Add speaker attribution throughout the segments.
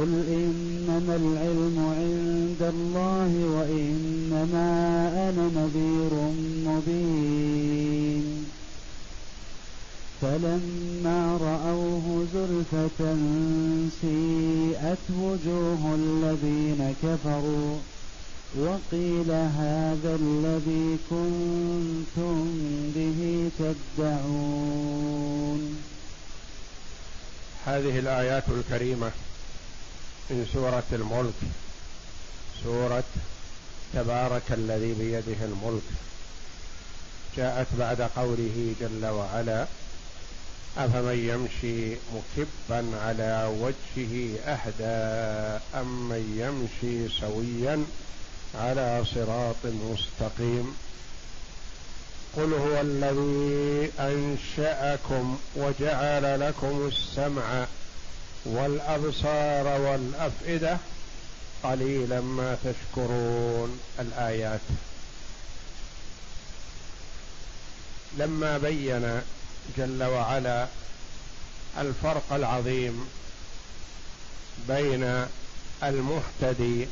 Speaker 1: قل إنما العلم عند الله وإنما أنا نذير مبين فلما رأوه زلفة سيئت وجوه الذين كفروا وقيل هذا الذي كنتم به تدعون
Speaker 2: هذه الآيات الكريمة من سورة الملك سورة تبارك الذي بيده الملك جاءت بعد قوله جل وعلا أفمن يمشي مكبا على وجهه أهدى أم من يمشي سويا على صراط مستقيم قل هو الذي أنشأكم وجعل لكم السمع والابصار والافئده قليلا ما تشكرون الايات لما بين جل وعلا الفرق العظيم بين المهتدي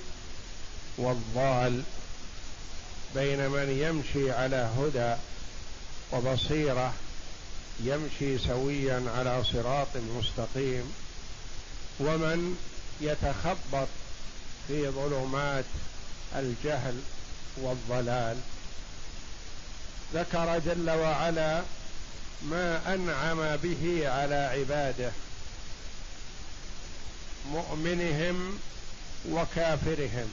Speaker 2: والضال بين من يمشي على هدى وبصيره يمشي سويا على صراط مستقيم ومن يتخبط في ظلمات الجهل والضلال ذكر جل وعلا ما انعم به على عباده مؤمنهم وكافرهم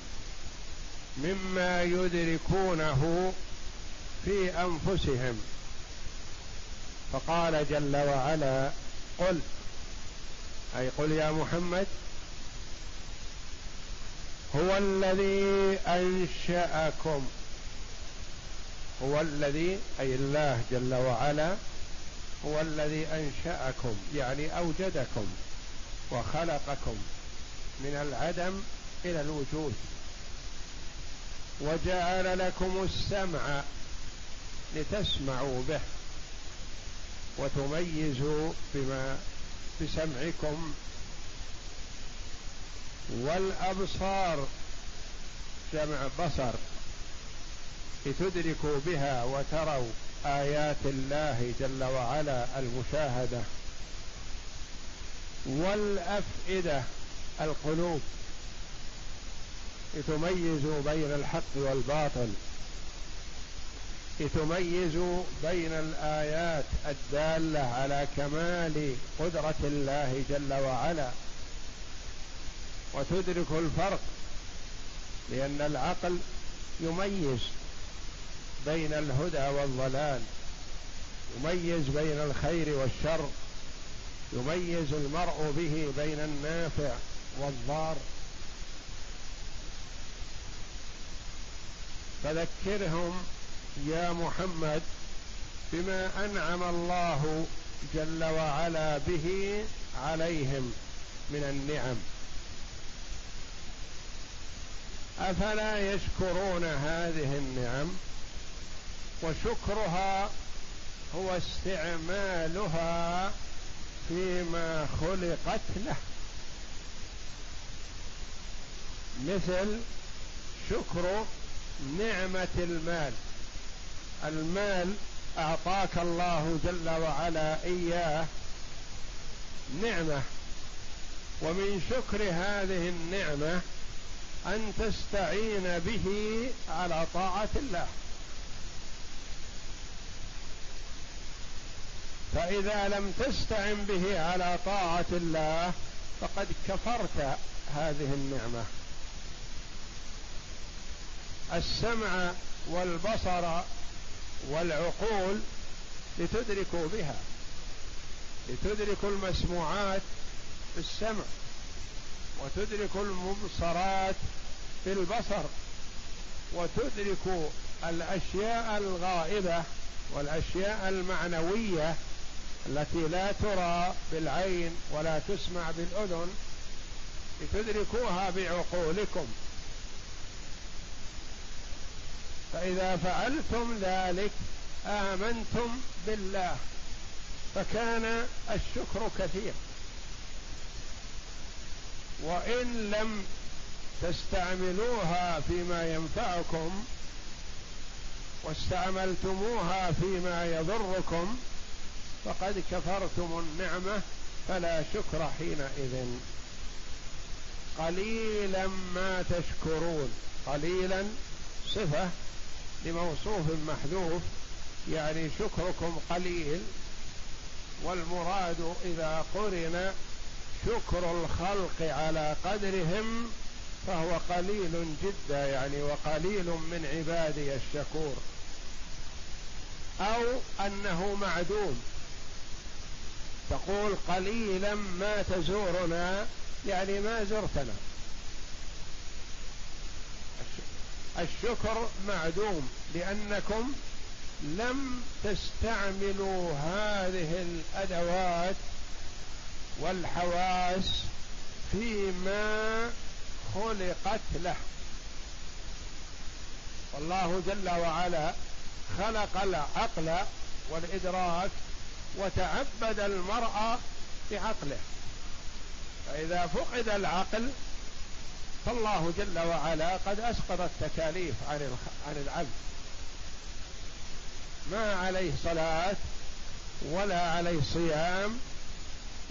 Speaker 2: مما يدركونه في انفسهم فقال جل وعلا قل أي قل يا محمد هو الذي أنشأكم هو الذي أي الله جل وعلا هو الذي أنشأكم يعني أوجدكم وخلقكم من العدم إلى الوجود وجعل لكم السمع لتسمعوا به وتميزوا بما بسمعكم والابصار جمع بصر لتدركوا بها وتروا ايات الله جل وعلا المشاهده والافئده القلوب لتميزوا بين الحق والباطل لتميز بين الايات الداله على كمال قدره الله جل وعلا وتدرك الفرق لان العقل يميز بين الهدى والضلال يميز بين الخير والشر يميز المرء به بين النافع والضار فذكرهم يا محمد بما انعم الله جل وعلا به عليهم من النعم افلا يشكرون هذه النعم وشكرها هو استعمالها فيما خلقت له مثل شكر نعمه المال المال اعطاك الله جل وعلا اياه نعمه ومن شكر هذه النعمه ان تستعين به على طاعه الله فاذا لم تستعن به على طاعه الله فقد كفرت هذه النعمه السمع والبصر والعقول لتدركوا بها لتدركوا المسموعات بالسمع وتدركوا المبصرات بالبصر وتدركوا الاشياء الغائبه والاشياء المعنويه التي لا ترى بالعين ولا تسمع بالاذن لتدركوها بعقولكم فإذا فعلتم ذلك آمنتم بالله فكان الشكر كثير وإن لم تستعملوها فيما ينفعكم واستعملتموها فيما يضركم فقد كفرتم النعمة فلا شكر حينئذ قليلا ما تشكرون قليلا صفة لموصوف محذوف يعني شكركم قليل والمراد إذا قرن شكر الخلق على قدرهم فهو قليل جدا يعني وقليل من عبادي الشكور أو أنه معدوم تقول قليلا ما تزورنا يعني ما زرتنا الشكر معدوم لأنكم لم تستعملوا هذه الأدوات والحواس فيما خلقت له والله جل وعلا خلق العقل والإدراك وتعبد المرأة بعقله فإذا فقد العقل فالله جل وعلا قد اسقط التكاليف عن عن العبد ما عليه صلاه ولا عليه صيام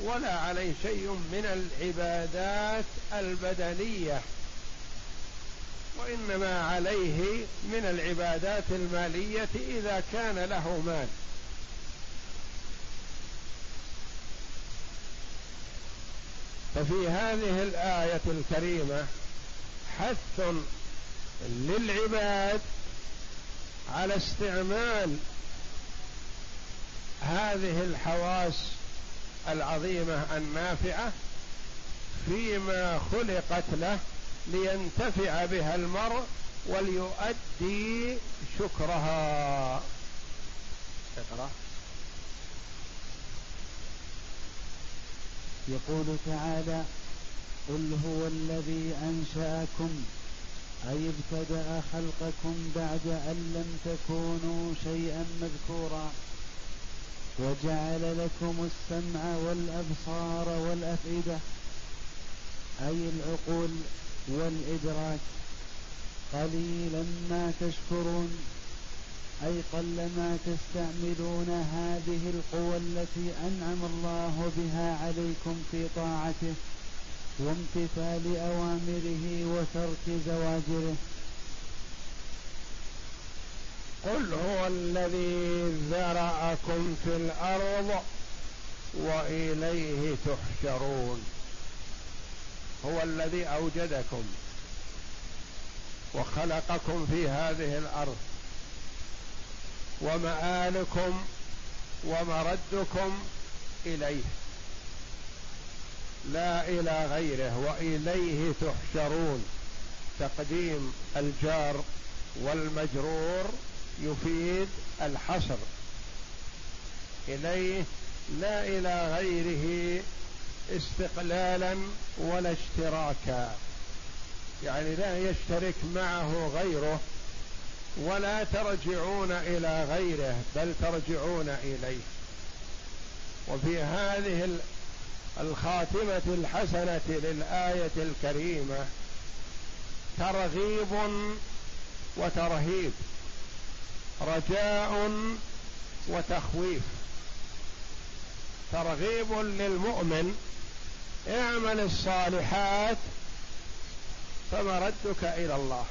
Speaker 2: ولا عليه شيء من العبادات البدنيه وانما عليه من العبادات الماليه اذا كان له مال ففي هذه الآية الكريمة حث للعباد على استعمال هذه الحواس العظيمة النافعة فيما خلقت له لينتفع بها المرء وليؤدي شكرها اقرأ
Speaker 1: يقول تعالى قل هو الذي انشاكم اي ابتدا خلقكم بعد ان لم تكونوا شيئا مذكورا وجعل لكم السمع والابصار والافئده اي العقول والادراك قليلا ما تشكرون أي قلما تستعملون هذه القوى التي أنعم الله بها عليكم في طاعته وامتثال أوامره وترك زواجره
Speaker 2: قل هو الذي ذرأكم في الأرض وإليه تحشرون هو الذي أوجدكم وخلقكم في هذه الأرض ومآلكم ومردكم إليه لا إلى غيره وإليه تحشرون تقديم الجار والمجرور يفيد الحصر إليه لا إلى غيره استقلالا ولا اشتراكا يعني لا يشترك معه غيره ولا ترجعون الى غيره بل ترجعون اليه وفي هذه الخاتمه الحسنه للايه الكريمه ترغيب وترهيب رجاء وتخويف ترغيب للمؤمن اعمل الصالحات فمردك الى الله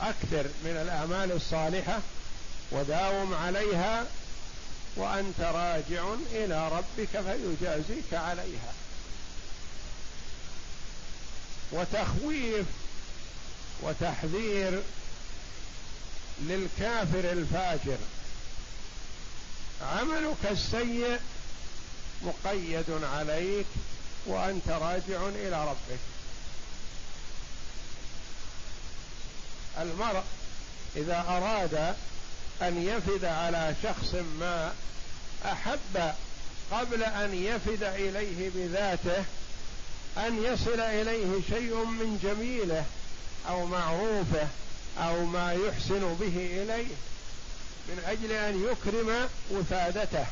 Speaker 2: أكثر من الأعمال الصالحة وداوم عليها وأنت راجع إلى ربك فيجازيك عليها وتخويف وتحذير للكافر الفاجر عملك السيء مقيد عليك وانت راجع الى ربك المرء إذا أراد أن يفد على شخص ما أحب قبل أن يفد إليه بذاته أن يصل إليه شيء من جميله أو معروفه أو ما يحسن به إليه من أجل أن يكرم وفادته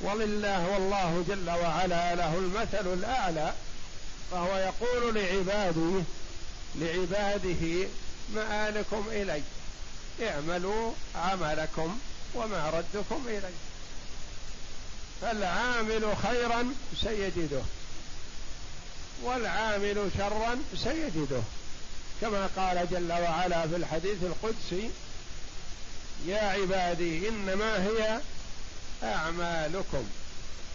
Speaker 2: ولله والله جل وعلا له المثل الأعلى فهو يقول لعباده لعباده مآلكم إلي اعملوا عملكم وما ردكم إلي فالعامل خيرا سيجده والعامل شرا سيجده كما قال جل وعلا في الحديث القدسي يا عبادي انما هي اعمالكم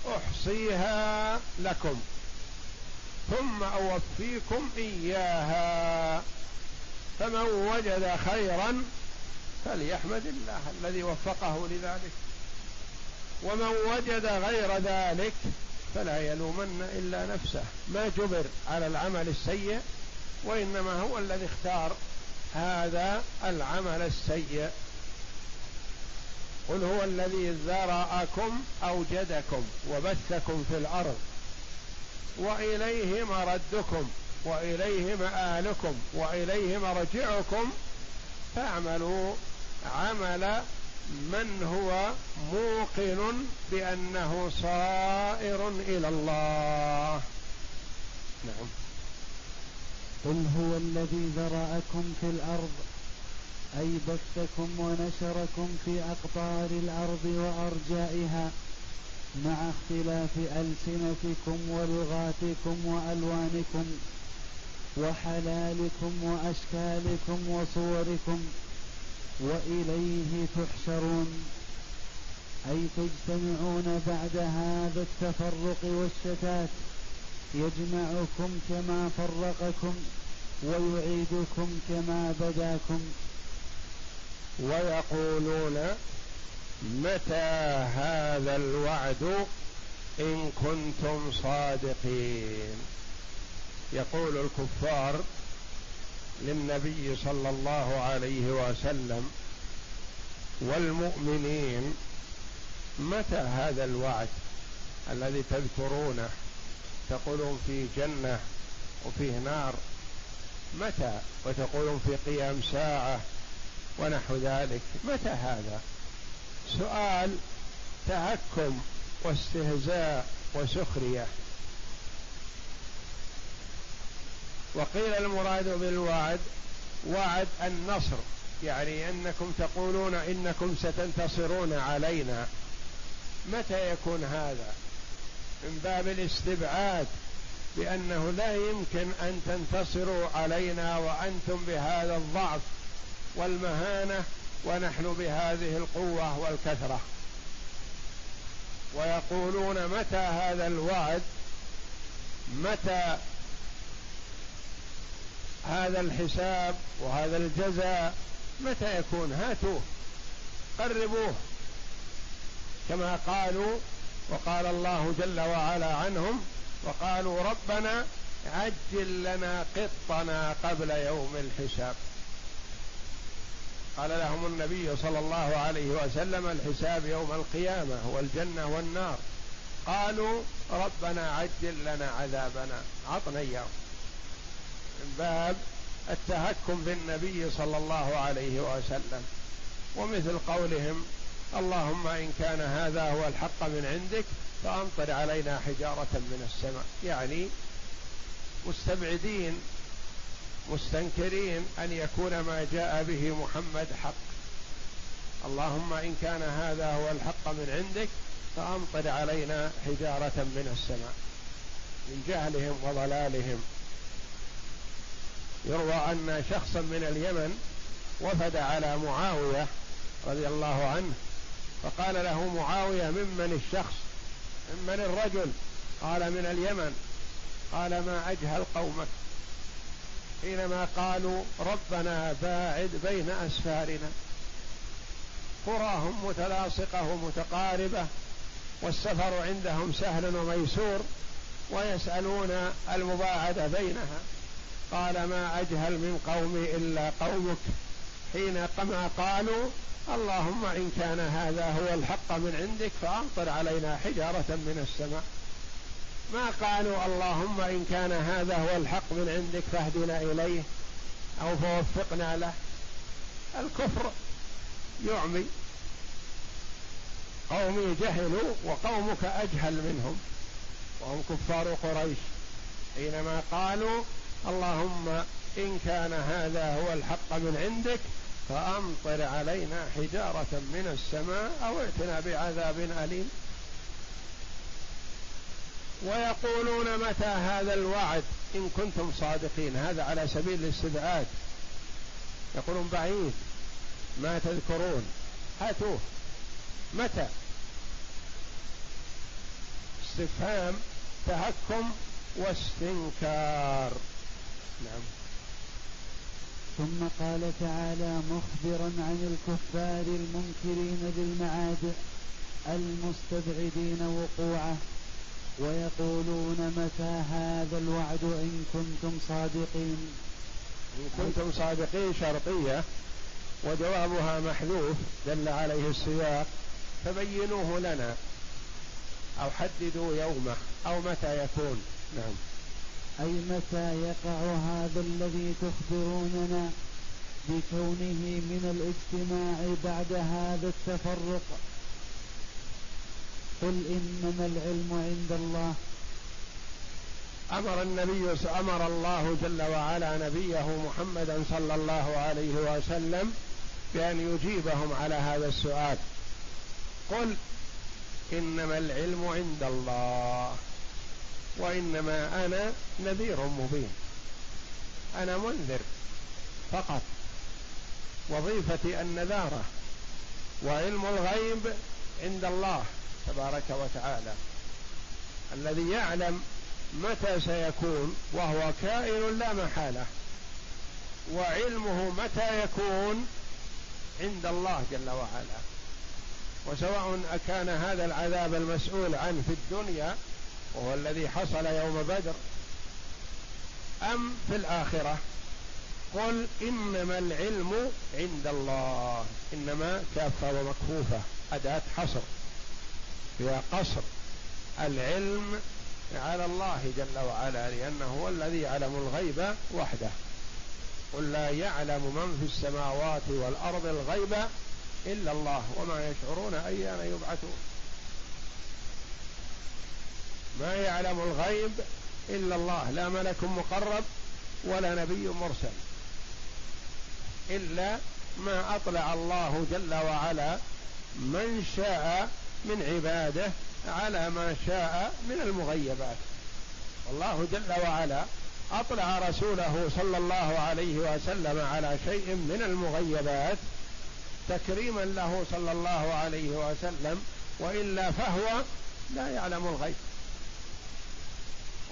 Speaker 2: احصيها لكم ثم اوفيكم اياها فمن وجد خيرا فليحمد الله الذي وفقه لذلك ومن وجد غير ذلك فلا يلومن الا نفسه ما جبر على العمل السيء وانما هو الذي اختار هذا العمل السيء قل هو الذي ذرأكم أوجدكم وبثكم في الأرض وإليه مردكم واليه مآلكم واليه مرجعكم فاعملوا عمل من هو موقن بانه صائر الى الله نعم
Speaker 1: قل هو الذي ذرأكم في الأرض أي بثكم ونشركم في أقطار الأرض وأرجائها مع اختلاف ألسنتكم ولغاتكم وألوانكم وحلالكم واشكالكم وصوركم واليه تحشرون اي تجتمعون بعد هذا التفرق والشتات يجمعكم كما فرقكم ويعيدكم كما بداكم
Speaker 2: ويقولون متى هذا الوعد ان كنتم صادقين يقول الكفار للنبي صلى الله عليه وسلم والمؤمنين متى هذا الوعد الذي تذكرونه تقولون في جنة وفيه نار متى وتقولون في قيام ساعة ونحو ذلك متى هذا سؤال تهكم واستهزاء وسخرية وقيل المراد بالوعد وعد النصر يعني انكم تقولون انكم ستنتصرون علينا متى يكون هذا من باب الاستبعاد بانه لا يمكن ان تنتصروا علينا وانتم بهذا الضعف والمهانه ونحن بهذه القوه والكثره ويقولون متى هذا الوعد متى هذا الحساب وهذا الجزاء متى يكون هاتوه قربوه كما قالوا وقال الله جل وعلا عنهم وقالوا ربنا عجل لنا قطنا قبل يوم الحساب قال لهم النبي صلى الله عليه وسلم الحساب يوم القيامه والجنه والنار قالوا ربنا عجل لنا عذابنا عطنا اياه من باب التهكم بالنبي صلى الله عليه وسلم ومثل قولهم اللهم ان كان هذا هو الحق من عندك فامطر علينا حجاره من السماء يعني مستبعدين مستنكرين ان يكون ما جاء به محمد حق اللهم ان كان هذا هو الحق من عندك فامطر علينا حجاره من السماء من جهلهم وضلالهم يروى أن شخصا من اليمن وفد على معاوية رضي الله عنه فقال له معاوية ممن الشخص ممن الرجل قال من اليمن قال ما أجهل قومك حينما قالوا ربنا باعد بين أسفارنا قراهم متلاصقة ومتقاربة والسفر عندهم سهل وميسور ويسألون المباعدة بينها قال ما أجهل من قومي إلا قومك حين كما قالوا اللهم إن كان هذا هو الحق من عندك فأمطر علينا حجارة من السماء ما قالوا اللهم إن كان هذا هو الحق من عندك فاهدنا إليه أو فوفقنا له الكفر يعمي قومي جهلوا وقومك أجهل منهم وهم كفار قريش حينما قالوا اللهم إن كان هذا هو الحق من عندك فأمطر علينا حجارة من السماء أو ائتنا بعذاب أليم ويقولون متى هذا الوعد إن كنتم صادقين هذا على سبيل الاستبعاد يقولون بعيد ما تذكرون هاتوه متى استفهام تهكم واستنكار نعم
Speaker 1: ثم قال تعالى مخبرا عن الكفار المنكرين بالمعاد المستبعدين وقوعه ويقولون متى هذا الوعد إن كنتم صادقين
Speaker 2: إن كنتم صادقين شرطية وجوابها محذوف دل عليه السياق فبينوه لنا أو حددوا يومه أو متى يكون نعم
Speaker 1: أي متى يقع هذا الذي تخبروننا بكونه من الاجتماع بعد هذا التفرق قل إنما العلم عند الله
Speaker 2: أمر النبي أمر الله جل وعلا نبيه محمدا صلى الله عليه وسلم بأن يجيبهم على هذا السؤال قل إنما العلم عند الله وإنما أنا نذير مبين أنا منذر فقط وظيفتي النذارة وعلم الغيب عند الله تبارك وتعالى الذي يعلم متى سيكون وهو كائن لا محالة وعلمه متى يكون عند الله جل وعلا وسواء أكان هذا العذاب المسؤول عنه في الدنيا وهو الذي حصل يوم بدر أم في الآخرة قل إنما العلم عند الله إنما كافة ومكفوفة أداة حصر فيها قصر العلم على الله جل وعلا لأنه هو الذي يعلم الغيب وحده قل لا يعلم من في السماوات والأرض الغيب إلا الله وما يشعرون أيان يبعثون ما يعلم الغيب إلا الله لا ملك مقرب ولا نبي مرسل إلا ما أطلع الله جل وعلا من شاء من عباده على ما شاء من المغيبات الله جل وعلا أطلع رسوله صلى الله عليه وسلم على شيء من المغيبات تكريما له صلى الله عليه وسلم وإلا فهو لا يعلم الغيب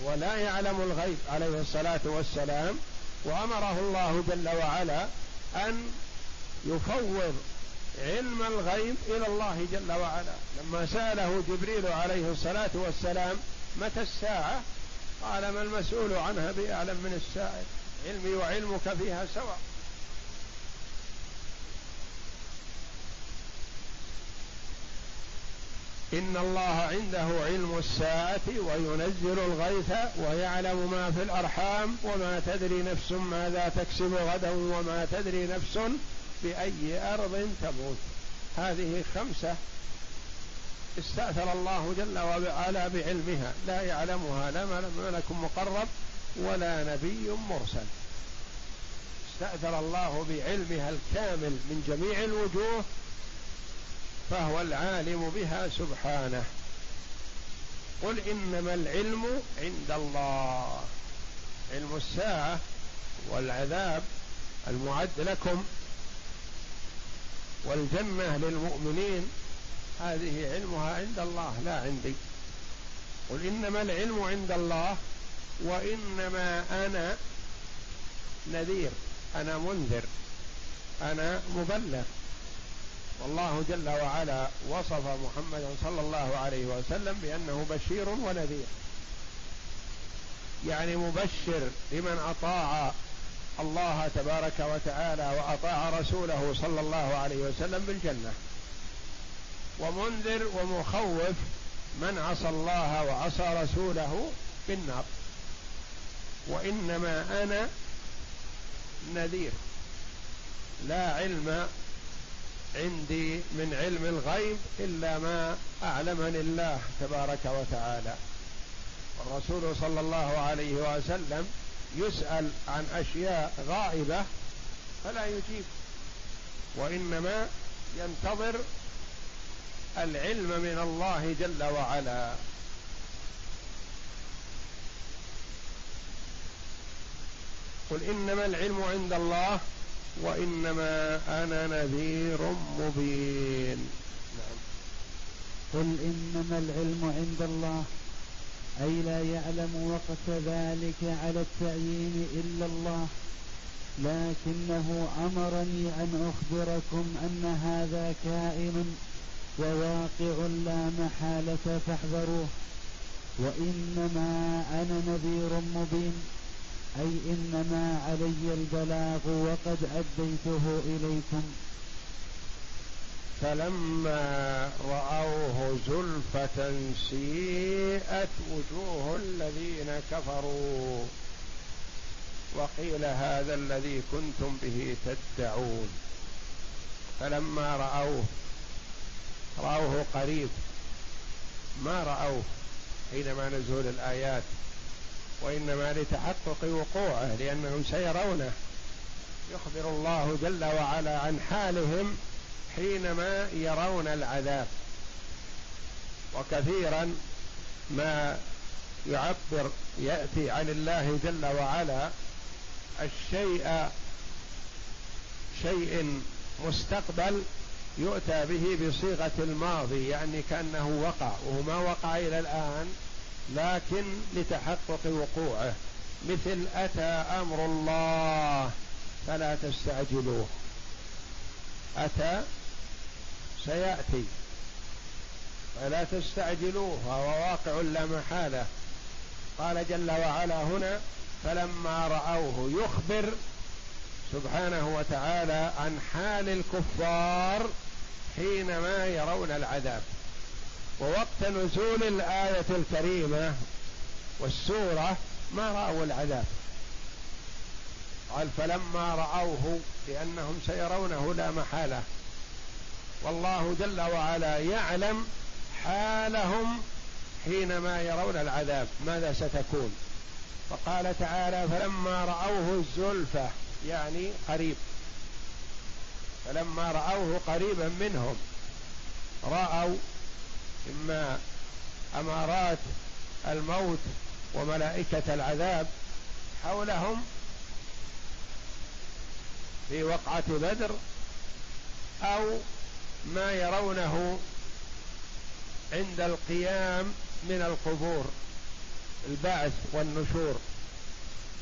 Speaker 2: ولا يعلم الغيب عليه الصلاه والسلام وامره الله جل وعلا ان يفوض علم الغيب الى الله جل وعلا لما ساله جبريل عليه الصلاه والسلام متى الساعه قال ما المسؤول عنها باعلم من السائل علمي وعلمك فيها سواء إن الله عنده علم الساعة وينزل الغيث ويعلم ما في الأرحام وما تدري نفس ماذا تكسب غدا وما تدري نفس بأي أرض تموت هذه خمسة استأثر الله جل وعلا بعلمها لا يعلمها لا ملك مقرب ولا نبي مرسل استأثر الله بعلمها الكامل من جميع الوجوه فهو العالم بها سبحانه قل انما العلم عند الله علم الساعه والعذاب المعد لكم والجنه للمؤمنين هذه علمها عند الله لا عندي قل انما العلم عند الله وانما انا نذير انا منذر انا مبلغ والله جل وعلا وصف محمدا صلى الله عليه وسلم بأنه بشير ونذير يعني مبشر لمن أطاع الله تبارك وتعالى وأطاع رسوله صلى الله عليه وسلم بالجنة ومنذر ومخوف من عصى الله وعصى رسوله بالنار وإنما أنا نذير لا علم عندي من علم الغيب الا ما اعلمني الله تبارك وتعالى والرسول صلى الله عليه وسلم يسال عن اشياء غائبه فلا يجيب وانما ينتظر العلم من الله جل وعلا قل انما العلم عند الله وانما انا نذير مبين نعم. قل
Speaker 1: انما العلم عند الله اي لا يعلم وقت ذلك على التعيين الا الله لكنه امرني ان اخبركم ان هذا كائن وواقع لا محاله فاحذروه وانما انا نذير مبين أي إنما علي البلاغ وقد أديته إليكم
Speaker 2: فلما رأوه زلفة سيئت وجوه الذين كفروا وقيل هذا الذي كنتم به تدعون فلما رأوه رأوه قريب ما رأوه حينما نزول الآيات وإنما لتحقق وقوعه لأنهم سيرونه يخبر الله جل وعلا عن حالهم حينما يرون العذاب وكثيرا ما يعبر ياتي عن الله جل وعلا الشيء شيء مستقبل يؤتى به بصيغه الماضي يعني كانه وقع وهو ما وقع الى الان لكن لتحقق وقوعه مثل أتى أمر الله فلا تستعجلوه أتى سيأتي فلا تستعجلوه هو واقع لا محالة قال جل وعلا هنا فلما رأوه يخبر سبحانه وتعالى عن حال الكفار حينما يرون العذاب ووقت نزول الآية الكريمة والسورة ما رأوا العذاب قال فلما رأوه لأنهم سيرونه لا محالة والله جل وعلا يعلم حالهم حينما يرون العذاب ماذا ستكون فقال تعالى فلما رأوه الزلفة يعني قريب فلما رأوه قريبا منهم رأوا إما أمارات الموت وملائكة العذاب حولهم في وقعة بدر أو ما يرونه عند القيام من القبور البعث والنشور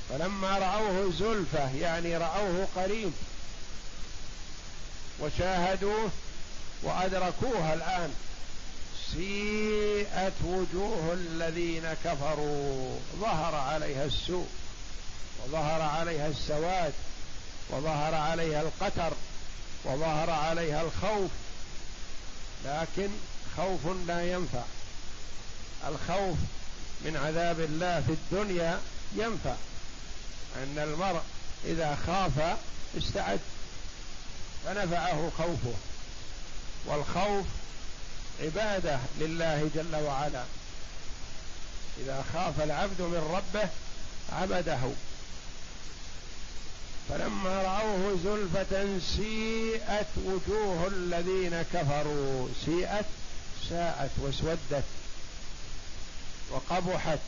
Speaker 2: فلما رأوه زلفة يعني رأوه قريب وشاهدوه وأدركوها الآن سيئت وجوه الذين كفروا ظهر عليها السوء وظهر عليها السواد وظهر عليها القتر وظهر عليها الخوف لكن خوف لا ينفع الخوف من عذاب الله في الدنيا ينفع ان المرء اذا خاف استعد فنفعه خوفه والخوف عباده لله جل وعلا اذا خاف العبد من ربه عبده فلما راوه زلفه سيئت وجوه الذين كفروا سيئت ساءت واسودت وقبحت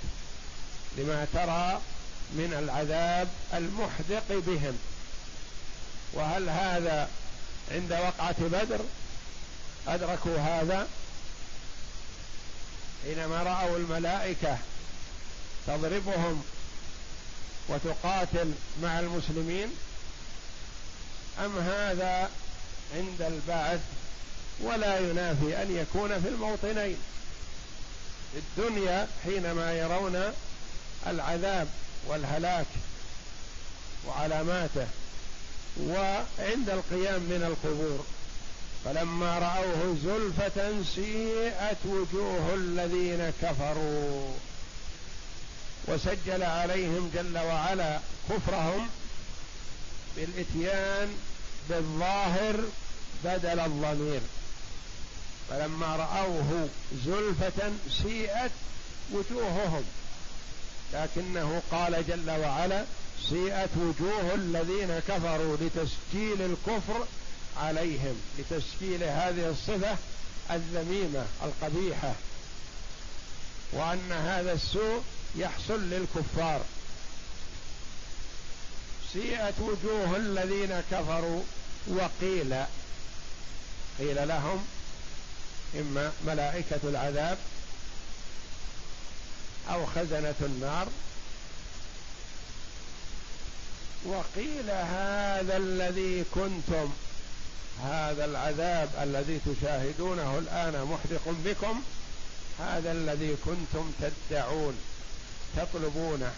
Speaker 2: لما ترى من العذاب المحدق بهم وهل هذا عند وقعه بدر أدركوا هذا حينما رأوا الملائكة تضربهم وتقاتل مع المسلمين أم هذا عند البعث ولا ينافي أن يكون في الموطنين في الدنيا حينما يرون العذاب والهلاك وعلاماته وعند القيام من القبور فلما رأوه زلفة سيئت وجوه الذين كفروا وسجل عليهم جل وعلا كفرهم بالإتيان بالظاهر بدل الضمير فلما رأوه زلفة سيئت وجوههم لكنه قال جل وعلا سيئت وجوه الذين كفروا لتسجيل الكفر عليهم لتشكيل هذه الصفة الذميمة القبيحة وأن هذا السوء يحصل للكفار سيئت وجوه الذين كفروا وقيل قيل لهم إما ملائكة العذاب أو خزنة النار وقيل هذا الذي كنتم هذا العذاب الذي تشاهدونه الآن محدق بكم هذا الذي كنتم تدعون تطلبونه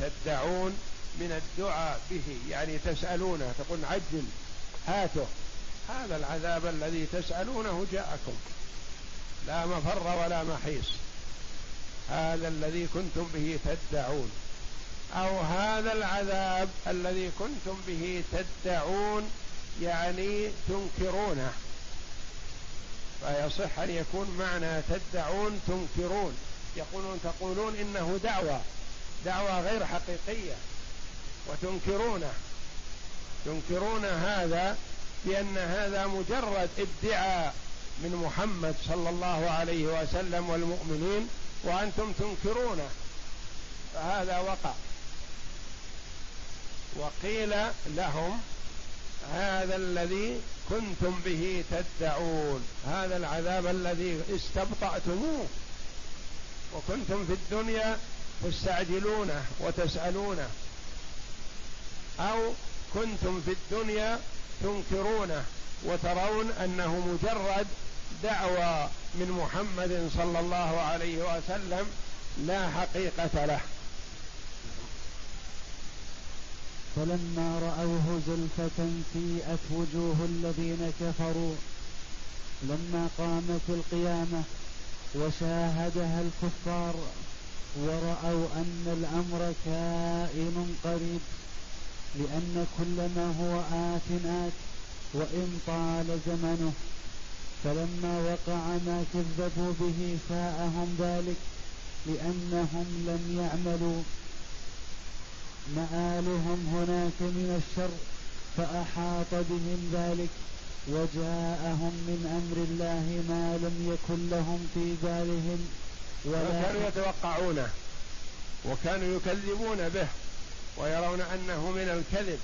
Speaker 2: تدعون من الدعاء به يعني تسألونه تقول عجل هاته هذا العذاب الذي تسألونه جاءكم لا مفر ولا محيص هذا الذي كنتم به تدعون او هذا العذاب الذي كنتم به تدعون يعني تنكرونه فيصح ان يكون معنى تدعون تنكرون يقولون تقولون انه دعوه دعوه غير حقيقيه وتنكرونه تنكرون هذا بان هذا مجرد ادعاء من محمد صلى الله عليه وسلم والمؤمنين وانتم تنكرونه فهذا وقع وقيل لهم هذا الذي كنتم به تدعون هذا العذاب الذي استبطأتموه وكنتم في الدنيا تستعجلونه وتسألونه أو كنتم في الدنيا تنكرونه وترون أنه مجرد دعوى من محمد صلى الله عليه وسلم لا حقيقة له
Speaker 1: فلما رأوه زلفة سيئت وجوه الذين كفروا لما قامت القيامة وشاهدها الكفار ورأوا أن الأمر كائن قريب لأن كل ما هو آت آت وإن طال زمنه فلما وقع ما كذبوا به ساءهم ذلك لأنهم لم يعملوا مآلهم هناك من الشر فأحاط بهم ذلك وجاءهم من أمر الله ما لم يكن لهم في بالهم
Speaker 2: ولا كانوا يتوقعونه وكانوا يكذبون به ويرون أنه من الكذب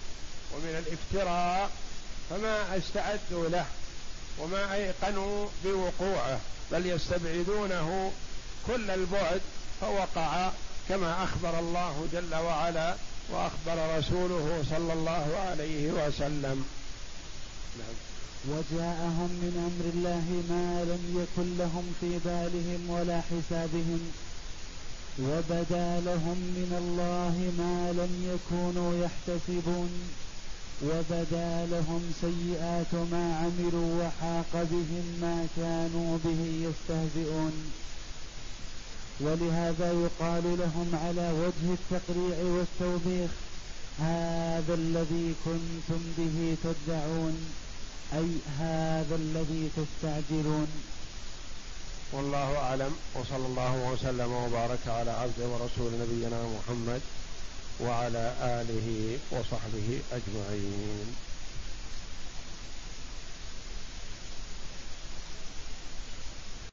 Speaker 2: ومن الافتراء فما استعدوا له وما أيقنوا بوقوعه بل يستبعدونه كل البعد فوقع كما أخبر الله جل وعلا واخبر رسوله صلى الله عليه وسلم
Speaker 1: نعم. وجاءهم من امر الله ما لم يكن لهم في بالهم ولا حسابهم وبدا لهم من الله ما لم يكونوا يحتسبون وبدا لهم سيئات ما عملوا وحاق بهم ما كانوا به يستهزئون ولهذا يقال لهم على وجه التقريع والتوبيخ هذا الذي كنتم به تدعون أي هذا الذي تستعجلون
Speaker 2: والله أعلم وصلى الله وسلم وبارك على عبد ورسول نبينا محمد وعلى آله وصحبه أجمعين